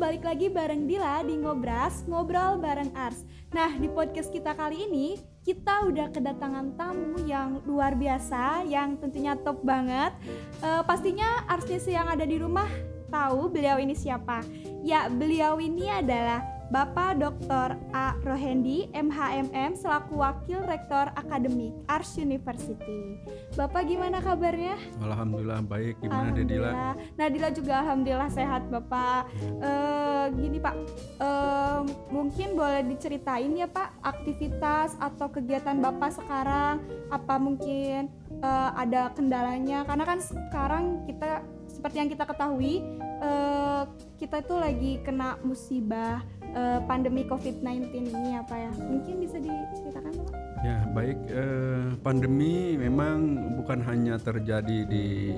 balik lagi bareng Dila di Ngobras, ngobrol bareng Ars. Nah, di podcast kita kali ini, kita udah kedatangan tamu yang luar biasa, yang tentunya top banget. Uh, pastinya artis yang ada di rumah tahu beliau ini siapa. Ya, beliau ini adalah Bapak Dr. A. Rohendi, MHMM, selaku Wakil Rektor Akademik Ars University. Bapak gimana kabarnya? Alhamdulillah baik. Gimana Dedila? Nadila juga Alhamdulillah sehat Bapak. Uh, gini Pak, uh, mungkin boleh diceritain ya Pak aktivitas atau kegiatan Bapak sekarang? Apa mungkin uh, ada kendalanya? Karena kan sekarang kita seperti yang kita ketahui uh, kita itu lagi kena musibah uh, pandemi COVID-19 ini apa ya? Mungkin bisa diceritakan Pak? Ya baik, uh, pandemi memang bukan hanya terjadi di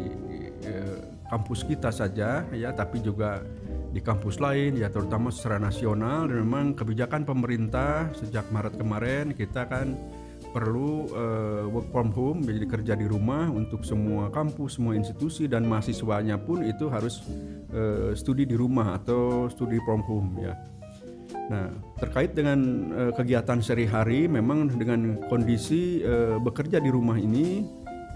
kampus kita saja ya, tapi juga di kampus lain ya terutama secara nasional dan memang kebijakan pemerintah sejak Maret kemarin kita kan perlu uh, work from home jadi kerja di rumah untuk semua kampus semua institusi dan mahasiswanya pun itu harus uh, studi di rumah atau studi from home ya Nah, terkait dengan uh, kegiatan sehari-hari, memang dengan kondisi uh, bekerja di rumah ini,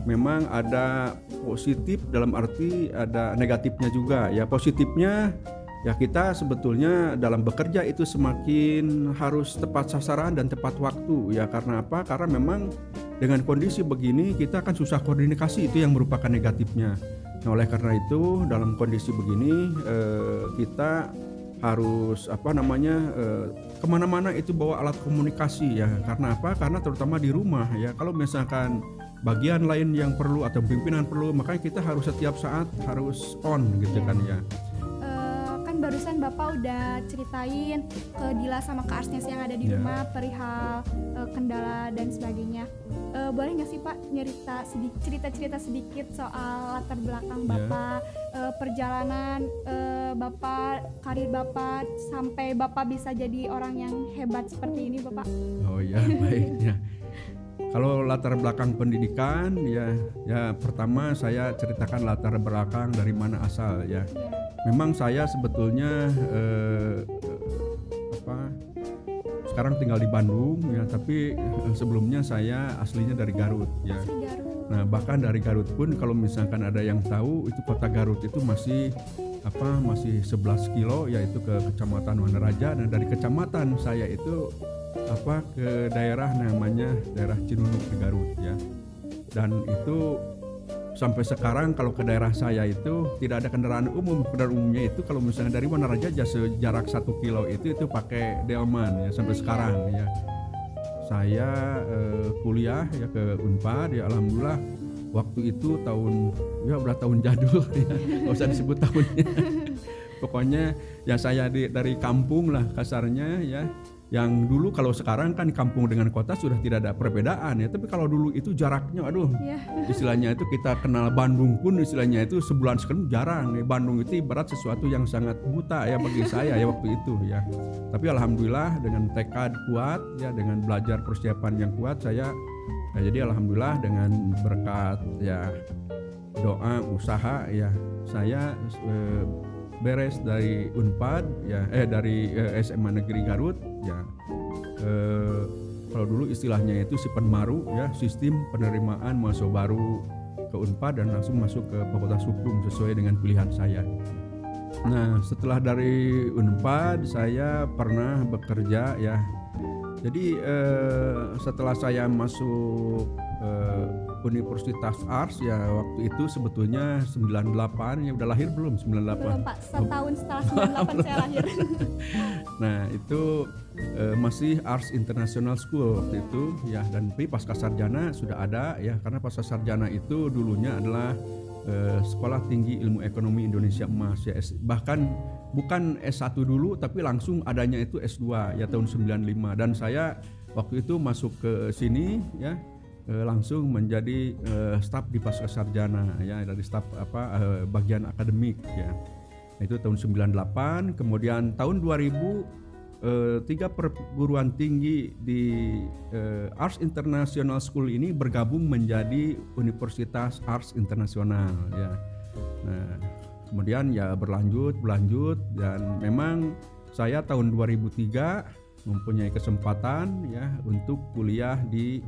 memang ada positif dalam arti ada negatifnya juga. Ya positifnya, ya kita sebetulnya dalam bekerja itu semakin harus tepat sasaran dan tepat waktu. Ya karena apa? Karena memang dengan kondisi begini kita akan susah koordinasi itu yang merupakan negatifnya. Nah, oleh karena itu dalam kondisi begini uh, kita harus apa namanya eh, ke mana-mana itu bawa alat komunikasi ya karena apa karena terutama di rumah ya kalau misalkan bagian lain yang perlu atau pimpinan perlu makanya kita harus setiap saat harus on gitu kan ya kan barusan Bapak udah ceritain ke Dila sama ke Arsnes yang ada di yeah. rumah perihal uh, kendala dan sebagainya. Uh, boleh nggak sih Pak nyerita sedikit cerita-cerita sedikit soal latar belakang yeah. Bapak, uh, perjalanan uh, Bapak, karir Bapak sampai Bapak bisa jadi orang yang hebat seperti ini Bapak? Oh ya, baiknya. Kalau latar belakang pendidikan ya ya pertama saya ceritakan latar belakang dari mana asal ya. Yeah memang saya sebetulnya eh, apa sekarang tinggal di Bandung ya tapi eh, sebelumnya saya aslinya dari Garut ya. Nah bahkan dari Garut pun kalau misalkan ada yang tahu itu kota Garut itu masih apa masih 11 kilo yaitu ke kecamatan Wanaraja. Dan dari kecamatan saya itu apa ke daerah namanya daerah Cinunuk di Garut ya. Dan itu sampai sekarang kalau ke daerah saya itu tidak ada kendaraan umum. Kendaraan umumnya itu kalau misalnya dari Wanaraja jarak satu kilo itu itu pakai delman ya sampai sekarang ya. Saya eh, kuliah ya ke Unpad ya alhamdulillah waktu itu tahun ya udah tahun jadul. Ya nggak usah disebut tahunnya. Pokoknya ya saya di, dari kampung lah kasarnya ya yang dulu kalau sekarang kan kampung dengan kota sudah tidak ada perbedaan ya. Tapi kalau dulu itu jaraknya aduh yeah. istilahnya itu kita kenal Bandung pun istilahnya itu sebulan sekali jarang nih Bandung itu ibarat sesuatu yang sangat buta ya bagi saya ya waktu itu ya. Tapi alhamdulillah dengan tekad kuat ya dengan belajar persiapan yang kuat saya ya, jadi alhamdulillah dengan berkat ya doa usaha ya saya eh, beres dari Unpad ya eh dari eh, SMA Negeri Garut ya eh, kalau dulu istilahnya itu si penmaru ya sistem penerimaan mahasiswa baru ke Unpad dan langsung masuk ke Fakultas Hukum sesuai dengan pilihan saya. Nah setelah dari Unpad saya pernah bekerja ya jadi eh, setelah saya masuk eh, Universitas Ars ya waktu itu sebetulnya 98 ya udah lahir belum? 98 belum Pak. Setahun setelah 98 saya lahir. Nah itu uh, masih Ars International School waktu itu ya. Dan tapi pasca sarjana sudah ada ya. Karena pasca sarjana itu dulunya adalah uh, Sekolah Tinggi Ilmu Ekonomi Indonesia Emas ya. Bahkan bukan S1 dulu tapi langsung adanya itu S2 ya tahun 95 dan saya waktu itu masuk ke sini ya uh, langsung menjadi uh, staf di pasca sarjana ya dari staf apa uh, bagian akademik ya. Itu tahun 98 kemudian tahun 2000 uh, tiga perguruan tinggi di uh, Arts International School ini bergabung menjadi Universitas Arts Internasional ya. Nah kemudian ya berlanjut berlanjut dan memang saya tahun 2003 mempunyai kesempatan ya untuk kuliah di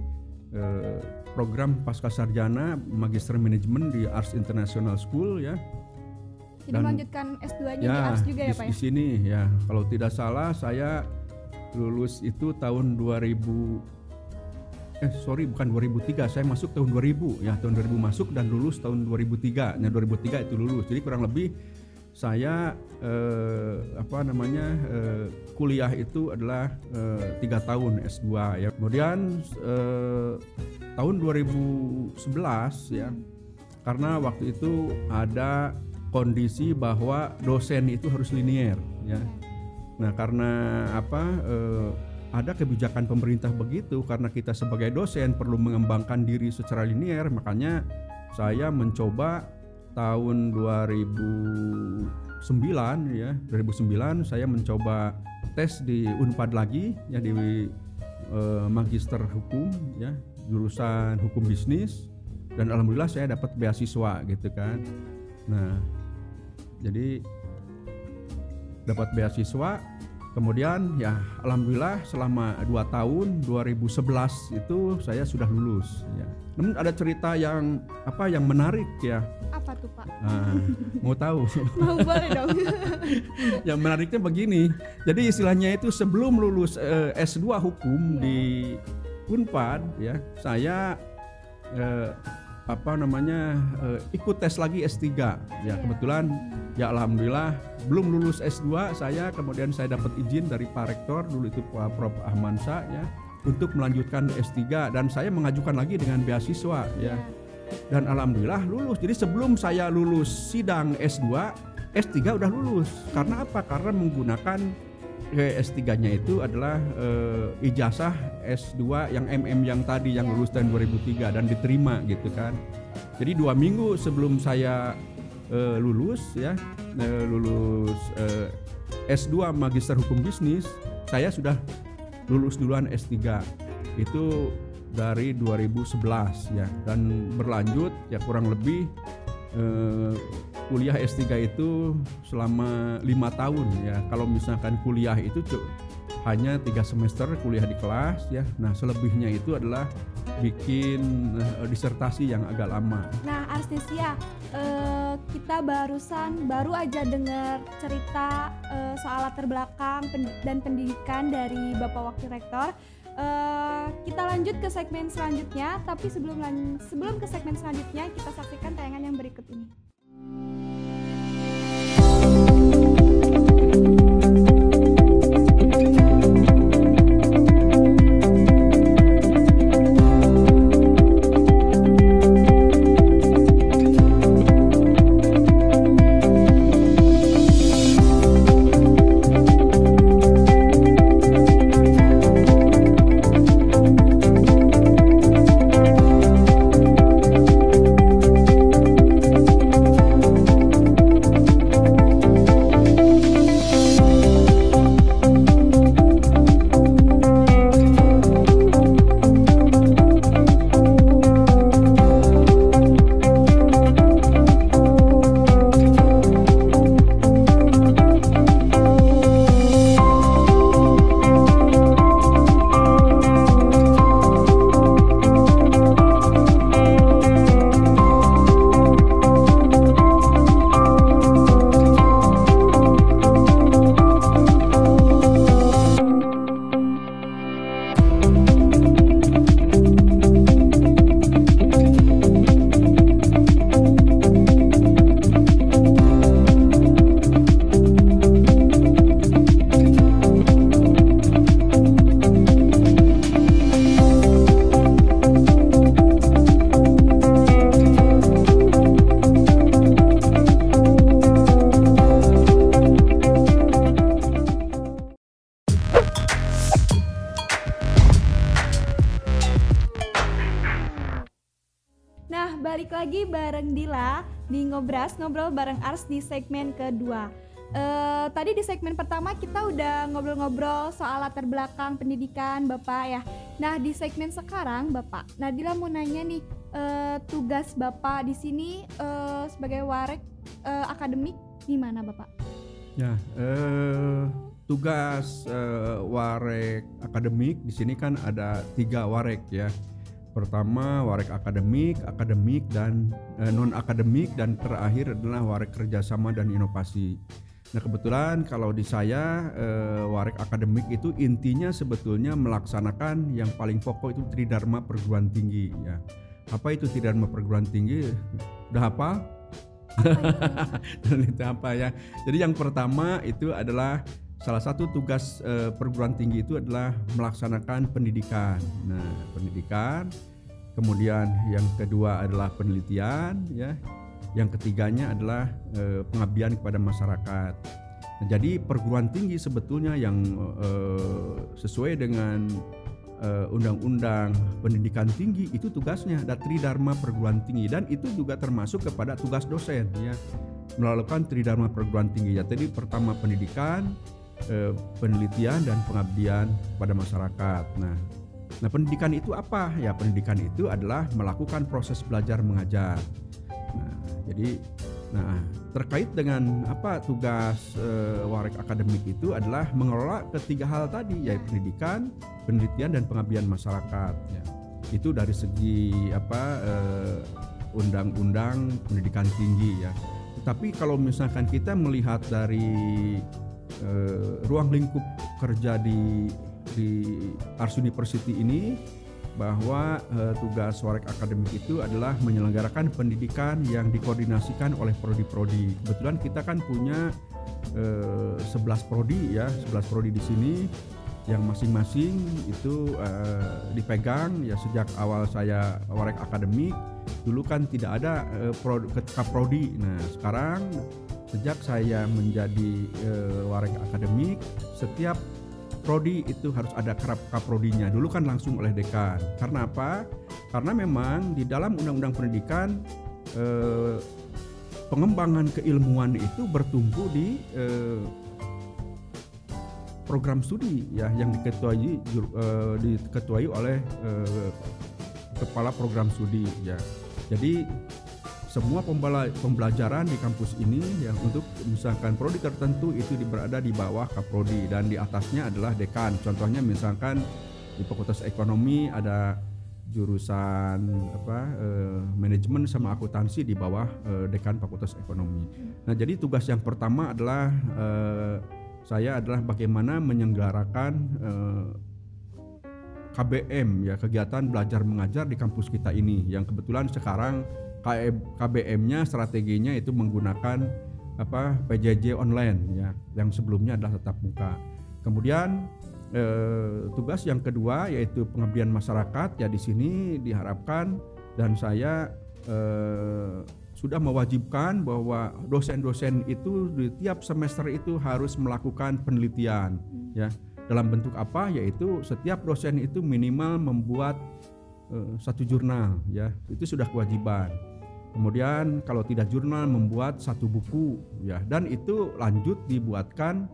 eh, program pasca sarjana Magister Manajemen di Arts International School ya. Jadi Dan, melanjutkan S2-nya ya, di Arts juga ya, di, Pak ya? Di sini ya. Kalau tidak salah saya lulus itu tahun 2000 eh sorry bukan 2003 saya masuk tahun 2000 ya tahun 2000 masuk dan lulus tahun 2003 nah 2003 itu lulus jadi kurang lebih saya eh, apa namanya eh, kuliah itu adalah eh, tiga tahun S2 ya. Kemudian eh, tahun 2011 ya karena waktu itu ada kondisi bahwa dosen itu harus linier ya. Nah karena apa eh, ada kebijakan pemerintah begitu karena kita sebagai dosen perlu mengembangkan diri secara linier makanya saya mencoba tahun 2009 ya 2009 saya mencoba tes di Unpad lagi ya di eh, magister hukum ya jurusan hukum bisnis. Dan alhamdulillah saya dapat beasiswa gitu kan. Nah jadi dapat beasiswa kemudian ya alhamdulillah selama dua tahun 2011 itu saya sudah lulus ya namun ada cerita yang apa yang menarik ya apa tuh Pak? Nah, mau tahu? mau boleh dong. yang menariknya begini, jadi istilahnya itu sebelum lulus eh, S2 hukum yeah. di Unpad ya, saya eh, apa namanya eh, ikut tes lagi S3 ya yeah. kebetulan ya alhamdulillah belum lulus S2 saya kemudian saya dapat izin dari Pak Rektor dulu itu Pak Prof Ahmansa ya untuk melanjutkan S3 dan saya mengajukan lagi dengan beasiswa ya. Dan alhamdulillah lulus. Jadi sebelum saya lulus sidang S2, S3 udah lulus. Karena apa? Karena menggunakan S3-nya itu adalah eh, ijazah S2 yang MM yang tadi yang lulus tahun 2003 dan diterima gitu kan. Jadi dua minggu sebelum saya eh, lulus ya eh, lulus eh, S2 Magister Hukum Bisnis, saya sudah lulus duluan S3. Itu dari 2011 ya dan berlanjut ya kurang lebih eh, kuliah S3 itu selama lima tahun ya. Kalau misalkan kuliah itu hanya tiga semester kuliah di kelas ya. Nah selebihnya itu adalah bikin uh, disertasi yang agak lama. Nah Arstesia uh, kita barusan baru aja dengar cerita uh, soal latar belakang dan pendidikan dari Bapak Wakil Rektor. Uh, kita lanjut ke segmen selanjutnya, tapi sebelum sebelum ke segmen selanjutnya kita saksikan tayangan yang berikut ini. Ngobrol bareng Ars di segmen kedua. Uh, tadi di segmen pertama kita udah ngobrol-ngobrol soal latar belakang pendidikan Bapak ya. Nah di segmen sekarang Bapak, Nadila mau nanya nih, uh, tugas Bapak di sini uh, sebagai warek uh, akademik gimana Bapak? Ya, uh, tugas uh, warek akademik di sini kan ada tiga warek ya. Pertama warek akademik, akademik dan uh, non akademik dan terakhir adalah warek kerjasama dan inovasi. Nah kebetulan kalau di saya eh, warek akademik itu intinya sebetulnya melaksanakan yang paling pokok itu tridharma perguruan tinggi ya. Apa itu tridharma perguruan tinggi? Udah apa? Dan itu apa ya? Jadi yang pertama itu adalah salah satu tugas eh, perguruan tinggi itu adalah melaksanakan pendidikan. Nah pendidikan, kemudian yang kedua adalah penelitian ya yang ketiganya adalah e, pengabdian kepada masyarakat. Nah, jadi perguruan tinggi sebetulnya yang e, sesuai dengan undang-undang pendidikan tinggi itu tugasnya ada tridharma perguruan tinggi dan itu juga termasuk kepada tugas dosen ya melakukan tridharma perguruan tinggi ya. Jadi pertama pendidikan, e, penelitian dan pengabdian pada masyarakat. Nah, Nah, pendidikan itu apa? Ya, pendidikan itu adalah melakukan proses belajar mengajar. Nah, jadi nah terkait dengan apa tugas uh, warek akademik itu adalah mengelola ketiga hal tadi yaitu pendidikan, penelitian dan pengabdian masyarakat ya. Itu dari segi apa eh, undang-undang pendidikan tinggi ya. Tetapi kalau misalkan kita melihat dari uh, ruang lingkup kerja di di Ars University ini bahwa uh, tugas Warek Akademik itu adalah menyelenggarakan pendidikan yang dikoordinasikan oleh prodi-prodi. Kebetulan kita kan punya uh, eh, 11 prodi ya, 11 prodi di sini yang masing-masing itu uh, dipegang ya sejak awal saya Warek Akademik. Dulu kan tidak ada uh, ketika prodi. Nah, sekarang sejak saya menjadi uh, Warek Akademik, setiap prodi itu harus ada kaprodinya. Dulu kan langsung oleh dekan. Karena apa? Karena memang di dalam undang-undang pendidikan eh, pengembangan keilmuan itu bertumbuh di eh, program studi ya yang diketuai eh, diketuai oleh eh, kepala program studi ya. Jadi semua pembelajaran di kampus ini yang untuk misalkan prodi tertentu itu berada di bawah kaprodi dan di atasnya adalah dekan. Contohnya misalkan di Fakultas Ekonomi ada jurusan apa eh, manajemen sama akuntansi di bawah eh, dekan Fakultas Ekonomi. Nah, jadi tugas yang pertama adalah eh, saya adalah bagaimana menyelenggarakan eh, KBM ya kegiatan belajar mengajar di kampus kita ini yang kebetulan sekarang KBM-nya strateginya itu menggunakan apa PJJ online ya. Yang sebelumnya adalah tetap muka. Kemudian eh, tugas yang kedua yaitu pengabdian masyarakat ya di sini diharapkan dan saya eh, sudah mewajibkan bahwa dosen-dosen itu di tiap semester itu harus melakukan penelitian ya. Dalam bentuk apa? Yaitu setiap dosen itu minimal membuat uh, satu jurnal ya. Itu sudah kewajiban Kemudian kalau tidak jurnal membuat satu buku ya dan itu lanjut dibuatkan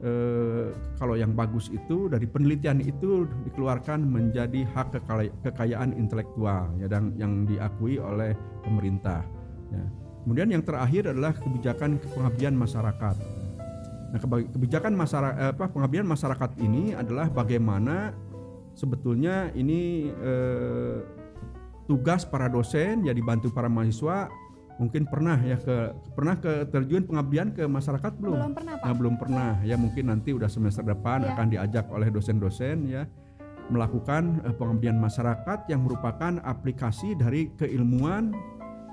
eh, kalau yang bagus itu dari penelitian itu dikeluarkan menjadi hak kekayaan intelektual ya dan yang diakui oleh pemerintah. Ya. Kemudian yang terakhir adalah kebijakan pengabdian masyarakat. Nah, kebijakan masyarakat apa pengabdian masyarakat ini adalah bagaimana sebetulnya ini eh, tugas para dosen ya dibantu para mahasiswa mungkin pernah ya ke pernah ke terjun pengabdian ke masyarakat belum? Belum pernah Pak. Nah, belum pernah ya mungkin nanti udah semester depan ya. akan diajak oleh dosen-dosen ya melakukan uh, pengabdian masyarakat yang merupakan aplikasi dari keilmuan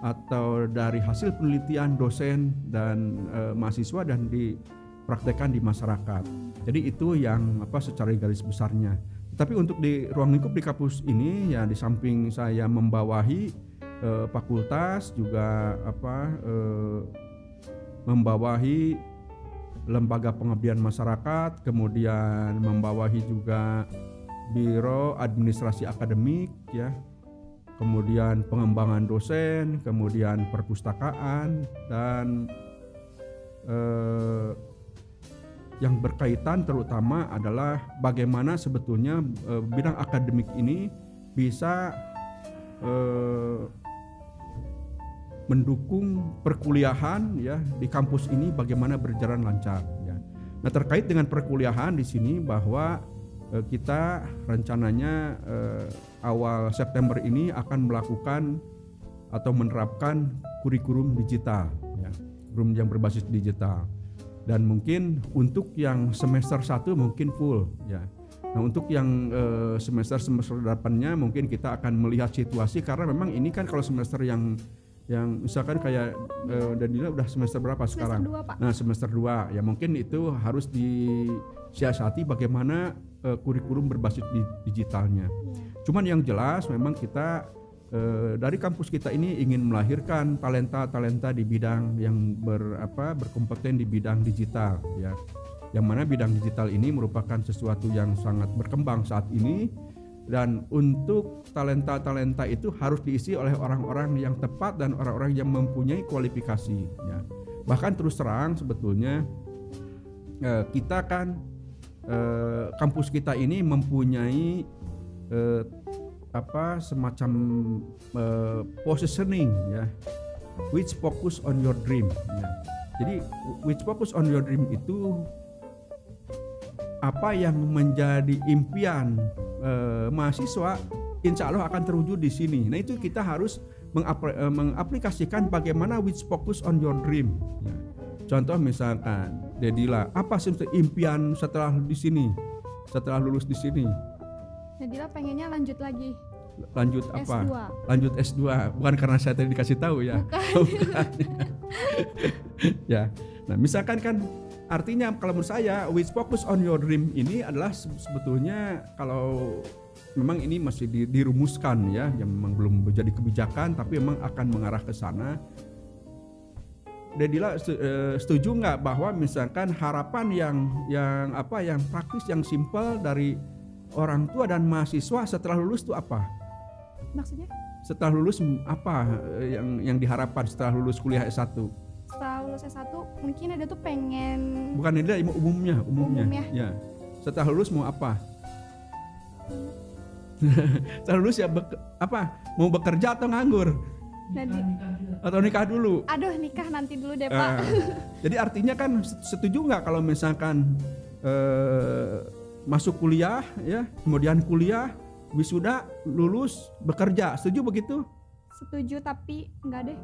atau dari hasil penelitian dosen dan uh, mahasiswa dan dipraktekkan di masyarakat. Jadi itu yang apa secara garis besarnya. Tapi untuk di ruang lingkup di kampus ini ya di samping saya membawahi eh, fakultas juga apa eh, membawahi lembaga pengabdian masyarakat, kemudian membawahi juga biro administrasi akademik ya. Kemudian pengembangan dosen, kemudian perpustakaan dan eh, yang berkaitan terutama adalah bagaimana sebetulnya e, bidang akademik ini bisa e, mendukung perkuliahan ya di kampus ini bagaimana berjalan lancar ya. Nah terkait dengan perkuliahan di sini bahwa eh, kita rencananya eh, awal September ini akan melakukan atau menerapkan kurikulum digital ya, kurikulum yang berbasis digital. Dan mungkin untuk yang semester 1 mungkin full ya. Nah, untuk yang eh, semester semester depannya mungkin kita akan melihat situasi karena memang ini kan kalau semester yang yang misalkan kayak eh, Danila udah semester berapa Semester sekarang? dua, Pak. Nah, semester 2 ya mungkin itu harus disiasati bagaimana eh, kurikulum berbasis di- digitalnya. Iya. Cuman yang jelas memang kita eh, dari kampus kita ini ingin melahirkan talenta-talenta di bidang yang ber, apa, berkompeten di bidang digital ya. Yang mana bidang digital ini merupakan sesuatu yang sangat berkembang saat ini dan untuk talenta-talenta itu harus diisi oleh orang-orang yang tepat dan orang-orang yang mempunyai kualifikasi ya. Bahkan terus terang sebetulnya eh, kita kan eh, kampus kita ini mempunyai eh, apa semacam eh, positioning ya which focus on your dream ya. jadi which focus on your dream itu apa yang menjadi impian eh, mahasiswa insya Allah akan terwujud di sini nah itu kita harus eh, mengaplikasikan bagaimana which focus on your dream ya. contoh misalkan Dedila apa sih impian setelah di sini setelah lulus di sini Nadila pengennya lanjut lagi lanjut apa? S2. Lanjut S2. Bukan karena saya tadi dikasih tahu ya. Bukan. ya. Nah, misalkan kan artinya kalau menurut saya which focus on your dream ini adalah se- sebetulnya kalau memang ini masih di- dirumuskan ya, yang memang belum menjadi kebijakan tapi memang akan mengarah ke sana. Dedila eh, setuju nggak bahwa misalkan harapan yang yang apa yang praktis yang simpel dari orang tua dan mahasiswa setelah lulus itu apa? Maksudnya setelah lulus apa eh, yang yang diharapkan setelah lulus kuliah S1? setelah lulus S1 mungkin ada tuh pengen Bukan ini um- umumnya, umumnya. Umumnya. Ya. Setelah lulus mau apa? setelah lulus ya apa? Mau bekerja atau nganggur? Nadi Atau nikah dulu? aduh nikah nanti dulu deh Pak. Eh, jadi artinya kan set- setuju nggak kalau misalkan eh, masuk kuliah ya, kemudian kuliah, wisuda, lulus, bekerja, setuju begitu? Setuju tapi enggak deh.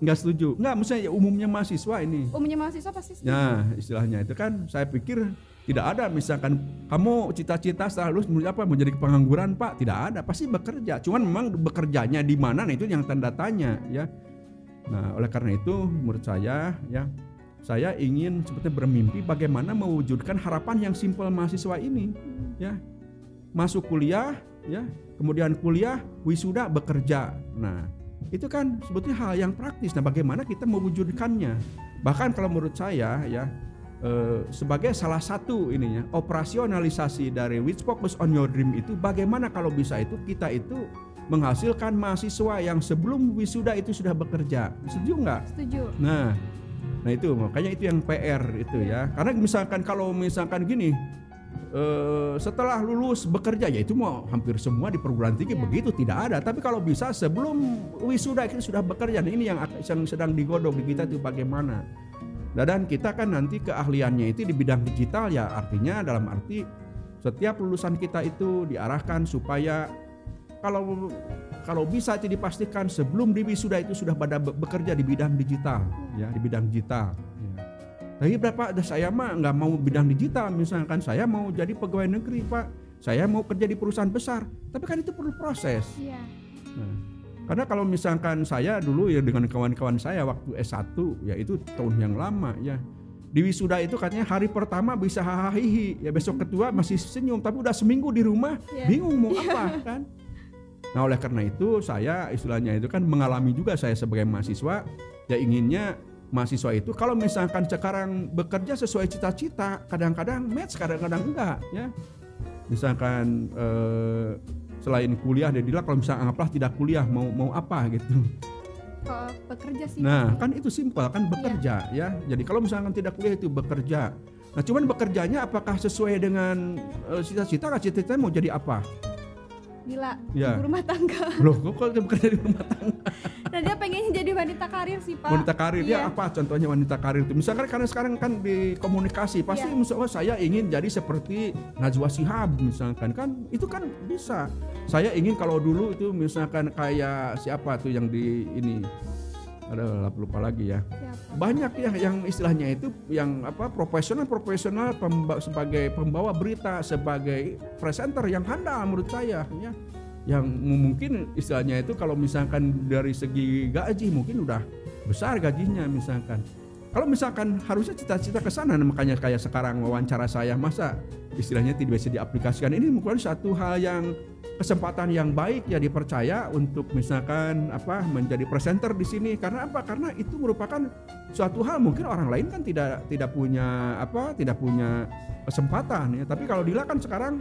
Nggak setuju? Nggak, maksudnya ya umumnya mahasiswa ini. Umumnya mahasiswa pasti setuju. Ya, istilahnya itu kan saya pikir tidak ada misalkan kamu cita-cita setelah lulus apa mau jadi pengangguran Pak, tidak ada, pasti bekerja. Cuman memang bekerjanya di mana nah itu yang tanda tanya ya. Nah, oleh karena itu menurut saya ya saya ingin seperti bermimpi bagaimana mewujudkan harapan yang simpel mahasiswa ini ya. Masuk kuliah ya, kemudian kuliah, wisuda, bekerja. Nah, itu kan sebetulnya hal yang praktis. Nah, bagaimana kita mewujudkannya? Bahkan kalau menurut saya ya eh, sebagai salah satu ininya operasionalisasi dari which focus on your dream itu bagaimana kalau bisa itu kita itu menghasilkan mahasiswa yang sebelum wisuda itu sudah bekerja. Setuju nggak? Setuju. Nah, nah itu makanya itu yang PR itu ya. Karena misalkan kalau misalkan gini, eh, setelah lulus bekerja ya itu mau hampir semua di perguruan tinggi Iya. begitu tidak ada. Tapi kalau bisa sebelum wisuda itu sudah bekerja. Nah, ini yang, yang sedang digodok di kita itu bagaimana. Nah, Dan kita kan nanti keahliannya itu di bidang digital ya artinya dalam arti setiap lulusan kita itu diarahkan supaya kalau kalau bisa itu dipastikan sebelum di wisuda itu sudah pada be- bekerja di bidang digital ya di bidang digital. Ya. tapi berapa ada saya mah nggak mau bidang digital. Misalkan saya mau jadi pegawai negeri pak. Saya mau kerja di perusahaan besar. Tapi kan itu perlu proses. Iya. Nah, karena kalau misalkan saya dulu ya dengan kawan-kawan saya waktu S1 ya itu tahun yang lama ya. Di wisuda itu katanya hari pertama bisa hahaha ya besok kedua masih senyum tapi udah seminggu di rumah Iya. bingung mau apa kan nah oleh karena itu saya istilahnya itu kan mengalami juga saya sebagai mahasiswa ya inginnya mahasiswa itu kalau misalkan sekarang bekerja sesuai cita-cita kadang-kadang match kadang-kadang enggak ya misalkan eh, selain kuliah dia bilang kalau misalnya anggaplah tidak kuliah mau mau apa gitu Kalau bekerja sih. Nah, kan itu simpel kan bekerja ya. Jadi kalau misalkan tidak kuliah itu bekerja. Nah, cuman bekerjanya apakah sesuai dengan eh, cita-cita? Nggak cita-cita mau jadi apa? Gila, Ya. ibu rumah tangga. Loh, kok kok dia bekerja di rumah tangga? Nah dia pengennya jadi wanita karir sih pak. Wanita karir Iya. ya apa contohnya wanita karir itu? Misalkan karena sekarang kan di komunikasi pasti Iya. misalnya "Oh, saya ingin jadi seperti Najwa Shihab misalkan kan itu kan bisa. Saya ingin kalau dulu itu misalkan kayak siapa tuh yang di ini ada lupa lagi ya. Siapa? banyak ya yang istilahnya itu yang apa profesional profesional pemba- sebagai pembawa berita sebagai presenter yang handal menurut saya ya yang mu- mungkin istilahnya itu kalau misalkan dari segi gaji mungkin udah besar gajinya misalkan kalau misalkan harusnya cita-cita ke sana nah makanya kayak sekarang wawancara saya masa istilahnya tidak bisa diaplikasikan. Ini mungkin satu hal yang kesempatan yang baik ya dipercaya untuk misalkan apa menjadi presenter di sini. Karena apa? Karena itu merupakan suatu hal. Mungkin orang lain kan tidak tidak punya apa tidak punya kesempatan ya. Tapi kalau Dila kan sekarang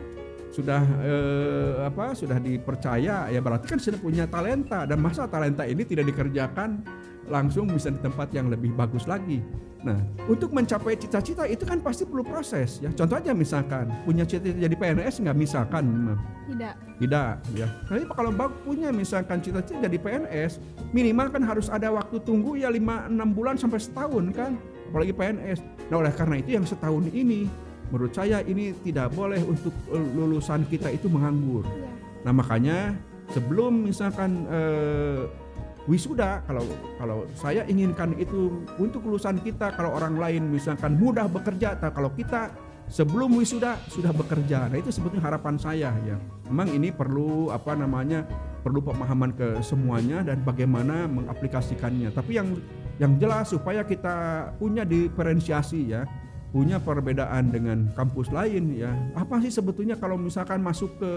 sudah eh, apa sudah dipercaya ya berarti kan sudah punya talenta. Dan masa talenta ini tidak dikerjakan langsung bisa di tempat yang lebih bagus lagi. Nah untuk mencapai cita-cita itu kan pasti perlu proses ya. Contoh aja misalkan punya cita-cita jadi PNS nggak misalkan. Tidak. tidak ya. Tapi kalau bag punya misalkan cita-cita jadi PNS minimal kan harus ada waktu tunggu ya 5-6 bulan sampai setahun kan apalagi PNS nah oleh karena itu yang setahun ini menurut saya ini tidak boleh untuk eh, lulusan kita itu menganggur. Iya. nah makanya sebelum misalkan eh, wisuda kalau kalau saya inginkan itu untuk lulusan kita kalau orang lain misalkan mudah bekerja kalau kita sebelum wisuda sudah bekerja. Nah itu sebetulnya harapan saya ya. Memang ini perlu apa namanya perlu pemahaman ke semuanya dan bagaimana mengaplikasikannya. Tapi yang yang jelas supaya kita punya diferensiasi ya punya perbedaan dengan kampus lain ya. Apa sih sebetulnya kalau misalkan masuk ke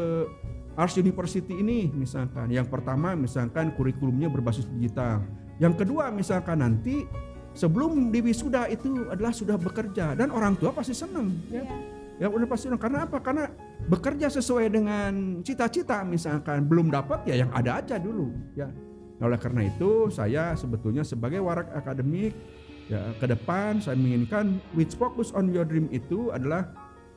Ars University ini misalkan? Yang pertama misalkan kurikulumnya berbasis digital. Yang kedua misalkan nanti sebelum di wisuda itu adalah sudah bekerja. Dan orang tua pasti senang ya. Iya. ya udah pasti senang. Karena apa? Karena bekerja sesuai dengan cita-cita misalkan. Belum dapat ya yang ada aja dulu ya. Oleh karena itu saya sebetulnya sebagai warak akademik ya ke depan saya menginginkan which focus on your dream itu adalah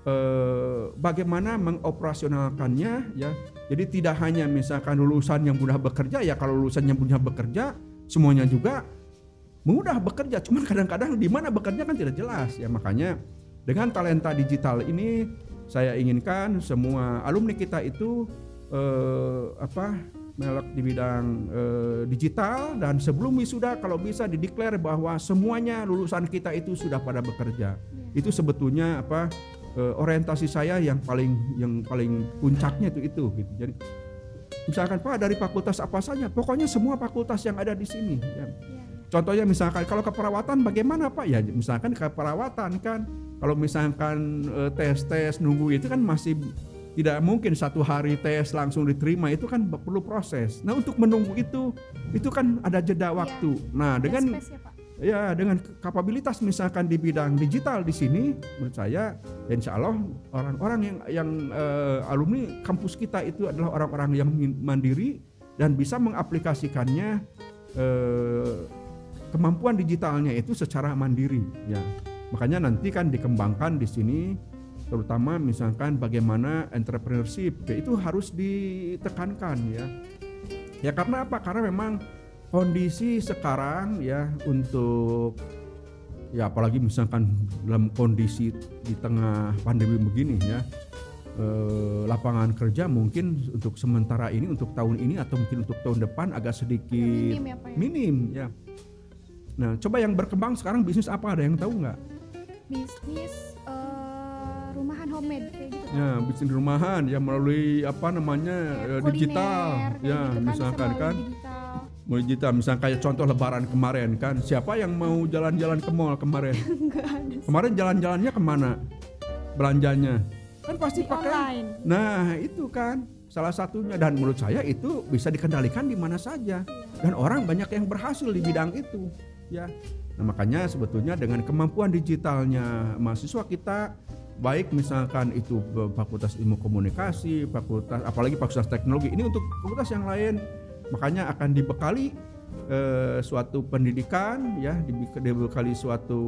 eh, bagaimana mengoperasionalkannya ya. Jadi tidak hanya misalkan lulusan yang mudah bekerja ya kalau lulusan yang mudah bekerja semuanya juga mudah bekerja. Cuman kadang-kadang di mana bekerja kan tidak jelas ya. Makanya dengan talenta digital ini saya inginkan semua alumni kita itu eh, apa melek di bidang eh, digital dan sebelum wisuda kalau bisa dideklar bahwa semuanya lulusan kita itu sudah pada bekerja itu sebetulnya apa eh, orientasi saya yang paling yang paling puncaknya itu itu gitu jadi misalkan pak dari fakultas apa saja pokoknya semua fakultas yang ada di sini ya. Iya. Contohnya misalkan kalau keperawatan bagaimana Pak? Ya misalkan keperawatan kan kalau misalkan eh, tes-tes nunggu itu kan masih tidak mungkin satu hari tes langsung diterima itu kan perlu proses. Nah untuk menunggu itu itu kan ada jeda waktu. Nah Ada dengan space ya, Pak. ya dengan kapabilitas misalkan di bidang digital di sini menurut saya ya insya Allah orang-orang yang yang eh, alumni kampus kita itu adalah orang-orang yang mandiri dan bisa mengaplikasikannya eh, kemampuan digitalnya itu secara mandiri ya makanya nanti kan dikembangkan di sini terutama misalkan bagaimana entrepreneurship ya itu harus ditekankan ya. Ya karena apa? Karena memang kondisi sekarang ya untuk ya apalagi misalkan dalam kondisi di tengah pandemi begini ya eh, lapangan kerja mungkin untuk sementara ini untuk tahun ini atau mungkin untuk tahun depan agak sedikit Minim ya, Pak ya. minim ya. Nah coba yang berkembang sekarang bisnis apa? Ada yang tahu nggak? Bisnis rumahan homemade kayak gitu. Ya bisnis rumahan ya melalui apa namanya Kayak eh, kuliner, digital. ya gitu bisa misalkan kan digital. mau digital. Misalnya kayak contoh lebaran kemarin kan siapa yang mau jalan-jalan ke mall kemarin? Enggak ada kemarin jalan-jalannya ke mana? Belanjanya? Kan pasti di pakai. online. nah itu kan salah satunya. Dan menurut saya itu bisa dikendalikan di mana saja. Dan orang banyak yang berhasil di bidang itu ya nah makanya sebetulnya dengan kemampuan digitalnya mahasiswa kita baik misalkan itu fakultas ilmu komunikasi fakultas apalagi fakultas teknologi ini untuk fakultas yang lain makanya akan dibekali eh, suatu pendidikan ya dibe- dibekali suatu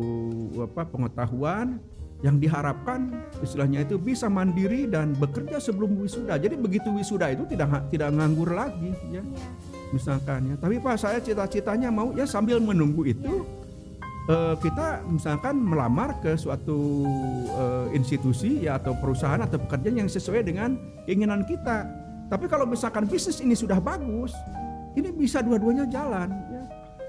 apa pengetahuan yang diharapkan istilahnya itu bisa mandiri dan bekerja sebelum wisuda. Jadi begitu wisuda itu tidak tidak nganggur lagi ya. Misalkan ya. Tapi Pak saya cita-citanya mau ya sambil menunggu itu uh, kita misalkan melamar ke suatu uh, institusi ya atau perusahaan atau pekerjaan yang sesuai dengan keinginan kita. Tapi kalau misalkan bisnis ini sudah bagus, ini bisa dua-duanya jalan ya.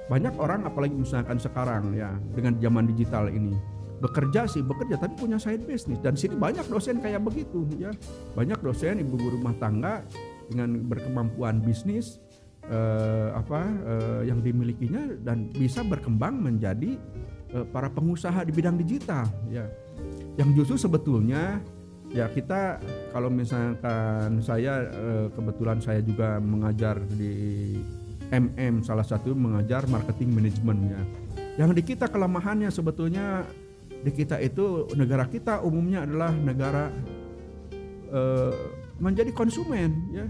Banyak orang apalagi misalkan sekarang ya dengan zaman digital ini bekerja sih bekerja tapi punya side business dan sini banyak dosen kayak begitu ya banyak dosen ibu-ibu rumah tangga dengan berkemampuan bisnis eh, apa eh, yang dimilikinya dan bisa berkembang menjadi eh, para pengusaha di bidang digital ya. Yang justru sebetulnya ya kita kalau misalkan saya eh, kebetulan saya juga mengajar di MM salah satu mengajar marketing manajemennya yang di kita kelemahannya sebetulnya di kita itu negara kita umumnya adalah negara uh, menjadi konsumen ya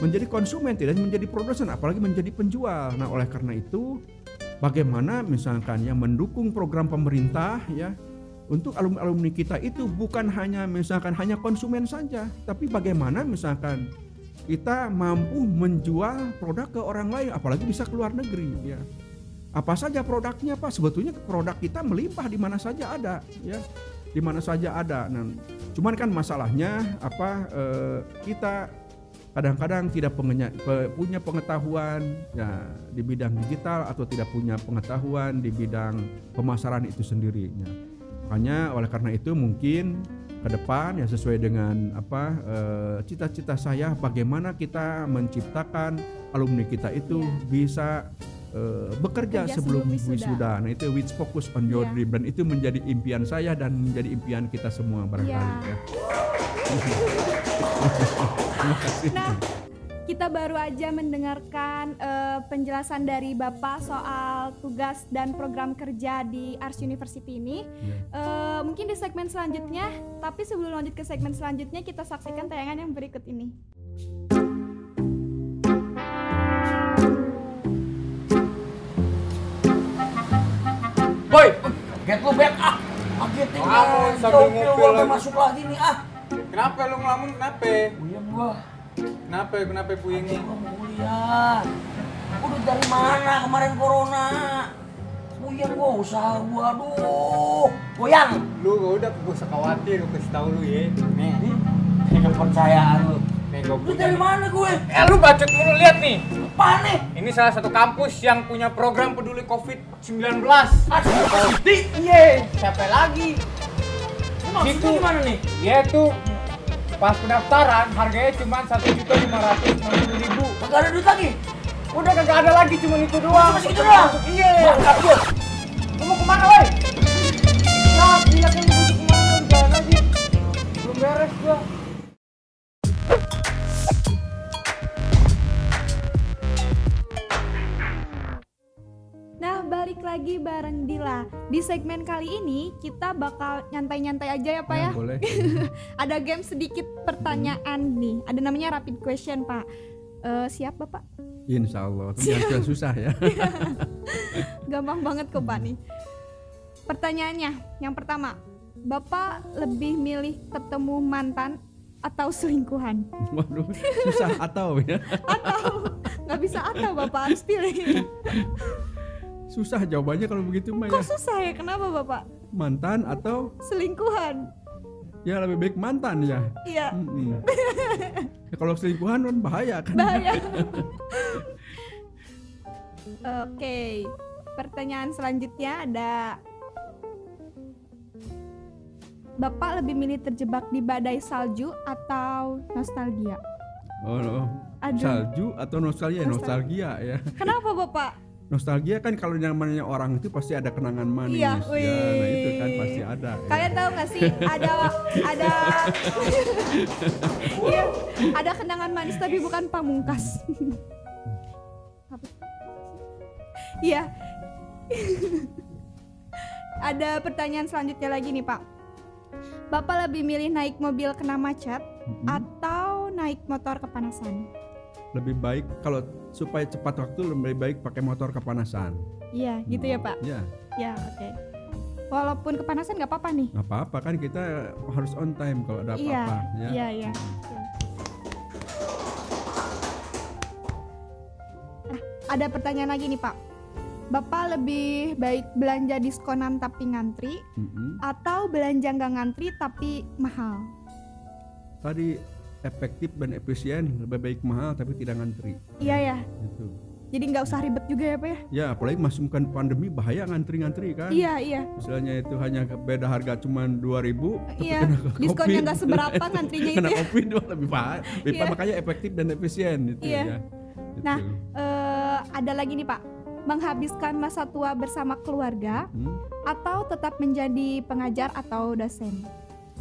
menjadi konsumen tidak menjadi produsen apalagi menjadi penjual nah oleh karena itu bagaimana misalkan yang mendukung program pemerintah ya untuk alumni-alumni kita itu bukan hanya misalkan hanya konsumen saja tapi bagaimana misalkan kita mampu menjual produk ke orang lain apalagi bisa keluar negeri ya apa saja produknya Pak? Sebetulnya produk kita melimpah di mana saja ada, ya. Di mana saja ada. Nah, cuman kan masalahnya apa eh, kita kadang-kadang tidak pengenya, punya pengetahuan ya di bidang digital atau tidak punya pengetahuan di bidang pemasaran itu sendirinya. Makanya oleh karena itu mungkin ke depan ya sesuai dengan apa eh, cita-cita saya bagaimana kita menciptakan alumni kita itu bisa uh, bekerja sebelum, sebelum wisuda. wisuda. Nah itu which focus on your yeah. dream dan itu menjadi impian saya dan menjadi impian kita semua barangkali yeah. ya. Nah, kita baru aja mendengarkan uh, penjelasan dari Bapak soal tugas dan program kerja di Ars University ini. Yeah. Iya. Uh, mungkin di segmen selanjutnya, tapi sebelum lanjut ke segmen selanjutnya kita saksikan tayangan yang berikut ini. Boy, get lu bet ah. Kagetin ah. Sambil lagi. masuk lagi nih ah. Kenapa lu ngelamun kenapa? Puyeng gua. Kenapa? Kenapa puyeng? Gua mau kuliah. Udah dari mana kemarin corona? Puyeng gua usaha gua aduh. Goyang. Lu gak udah gua usah khawatir, gua kasih tau lu ya. Nih. Ini kepercayaan lu. Nih gua Lu dari mana gue? Eh lu bacot mulu lihat nih. Apa nih? Ini salah satu kampus yang punya program peduli COVID-19. Di? Iya. Siapa lagi? Maksudnya itu, gimana nih? Ya itu pas pendaftaran harganya cuma satu juta lima ratus enam puluh ribu. Gak ada duit lagi? Udah kagak ada lagi cuma itu doang. Cuma segitu doang. Iya. Mantap gue. Lu mau ke mana, woi? Ya, gila kan lu ke mana? Jalan lagi. Belum beres gua. Balik lagi bareng Dila. Di segmen kali ini kita bakal nyantai-nyantai aja ya Pak ya. ya? Boleh. Ada game sedikit pertanyaan nih. Ada namanya rapid question Pak. Uh, siap Bapak? Insya Allah. Tapi susah ya. Gampang banget kok Pak nih. Pertanyaannya, yang pertama, Bapak lebih milih ketemu mantan atau selingkuhan? Waduh, susah atau ya? atau, nggak bisa atau Bapak harus pilih. Susah jawabannya kalau begitu Maya. Kok susah ya? Kenapa Bapak? Mantan atau selingkuhan? Ya lebih baik mantan ya. Iya. Hmm, ya, kalau selingkuhan kan bahaya kan. Bahaya. Oke, okay. pertanyaan selanjutnya ada Bapak lebih milih terjebak di badai salju atau nostalgia? Oh, no. salju atau nostalgia? Nostalgia, nostalgia ya. Kenapa Bapak? Nostalgia kan kalau namanya orang itu pasti ada kenangan manis iya, ya nah itu kan pasti ada ya. kalian ya. tahu nggak sih ada ada iya ada kenangan manis tapi bukan pamungkas iya ada pertanyaan selanjutnya lagi nih pak bapak lebih milih naik mobil kena macet -hmm. atau naik motor kepanasan lebih baik kalau supaya cepat waktu lebih baik pakai motor kepanasan. Iya, gitu ya Pak. Iya. Ya, oke. Okay. walaupun kepanasan nggak apa-apa nih. nggak apa-apa kan kita harus on time kalau ada Iya, apa-apa ya. iya, iya. Nah, ada pertanyaan lagi nih Pak. Bapak lebih baik belanja diskonan tapi ngantri Mm-mm. atau belanja nggak ngantri tapi mahal? Tadi efektif dan efisien lebih baik mahal tapi tidak ngantri Iya ya. gitu. Jadi nggak usah ribet juga ya Pak ya? Ya apalagi masukkan pandemi bahaya ngantri-ngantri kan. Iya iya. Misalnya itu hanya beda harga cuma 2000 tapi Iya. kena Diskonnya nggak seberapa ngantrinya kena itu ya. covid wah, lebih bahaya. Lebih Iya. Makanya efektif dan efisien itu Iya. ya. Nah, Gitu. eh, ada lagi nih Pak. Menghabiskan masa tua bersama keluarga Hmm. atau tetap menjadi pengajar atau dosen?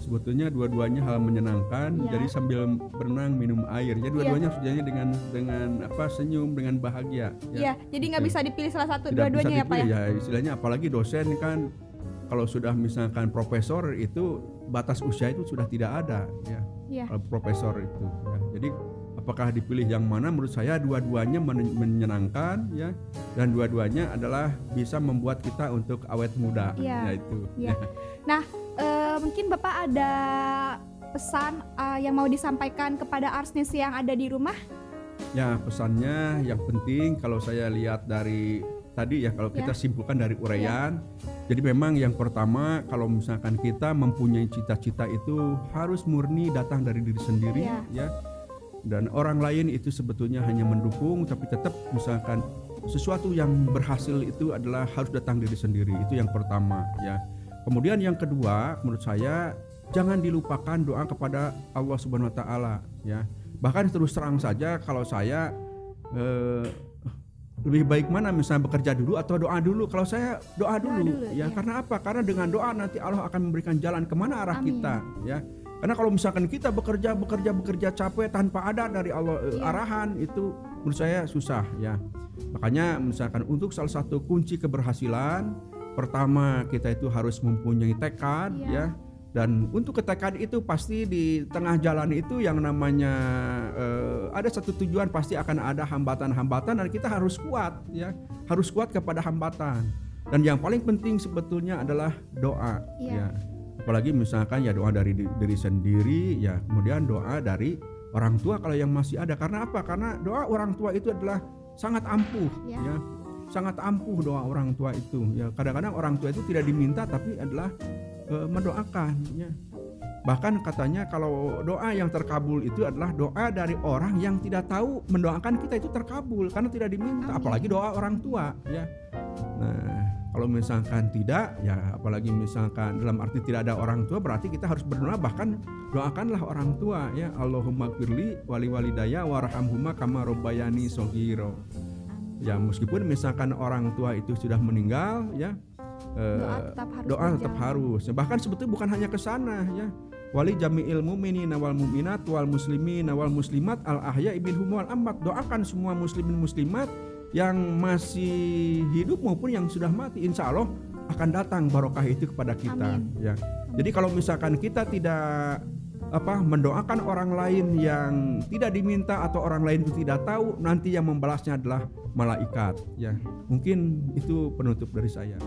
Sebetulnya dua-duanya hal menyenangkan Iya. jadi sambil berenang minum air jadi dua-duanya harus jalannya dengan dengan apa senyum dengan bahagia Iya, jadi nggak bisa dipilih salah satu dua-duanya ya Pak ya? ya istilahnya apalagi dosen kan kalau sudah misalkan profesor itu batas usia itu sudah tidak ada ya Iya. kalau profesor itu ya. jadi apakah dipilih yang mana menurut saya dua-duanya men- menyenangkan ya dan dua-duanya adalah bisa membuat kita untuk awet muda Iya. ya itu Iya. Nah, mungkin Bapak ada pesan eh, yang mau disampaikan kepada Arsnis yang ada di rumah? Ya pesannya yang penting kalau saya lihat dari tadi ya kalau kita Ya. simpulkan dari uraian jadi memang yang pertama kalau misalkan kita mempunyai cita-cita itu harus murni datang dari diri sendiri Ya. ya dan orang lain itu sebetulnya hanya mendukung tapi tetap misalkan sesuatu yang berhasil itu adalah harus datang diri sendiri itu yang pertama ya kemudian yang kedua menurut saya jangan dilupakan doa kepada Allah Subhanahu Wa Taala ya bahkan terus terang saja kalau saya eh, lebih baik mana misalnya bekerja dulu atau doa dulu kalau saya doa dulu, dulu, ya iya. karena apa karena dengan doa nanti Allah akan memberikan jalan ke mana arah Amin. kita ya karena kalau misalkan kita bekerja bekerja bekerja capek tanpa ada dari Allah eh, Iya. arahan itu menurut saya susah ya makanya misalkan untuk salah satu kunci keberhasilan pertama kita itu harus mempunyai tekad Iya. ya. Dan untuk ketekad itu pasti di tengah jalan itu yang namanya eh, ada satu tujuan pasti akan ada hambatan-hambatan dan kita harus kuat ya. Harus kuat kepada hambatan. Dan yang paling penting sebetulnya adalah doa Iya. ya. Apalagi misalkan ya doa dari di- diri sendiri ya. Kemudian doa dari orang tua kalau yang masih ada. Karena apa? Karena doa orang tua itu adalah sangat ampuh Iya. ya sangat ampuh doa orang tua itu ya. Kadang-kadang orang tua itu tidak diminta tapi adalah eh, mendoakan ya. Bahkan katanya kalau doa yang terkabul itu adalah doa dari orang yang tidak tahu mendoakan kita itu terkabul karena tidak diminta Amin. apalagi doa orang tua ya. Nah kalau misalkan tidak ya apalagi misalkan dalam arti tidak ada orang tua berarti kita harus berdoa bahkan doakanlah orang tua ya. Allahumma firli wali walidaya warhamhuma kama robbayani sogiro ya meskipun misalkan orang tua itu sudah meninggal ya eh, Doa tetap harus doa tetap harus. Bahkan sebetulnya bukan hanya ke sana ya. Wali jami'il mu'minin wal mu'minat wal muslimin wal muslimat al ahya ibn wal amat doakan semua muslimin muslimat yang masih hidup maupun yang sudah mati insya Allah akan datang barokah itu kepada kita Amin. ya. Jadi kalau misalkan kita tidak apa mendoakan orang lain yang tidak diminta atau orang lain itu tidak tahu nanti yang membalasnya adalah malaikat. Ya mungkin itu penutup dari saya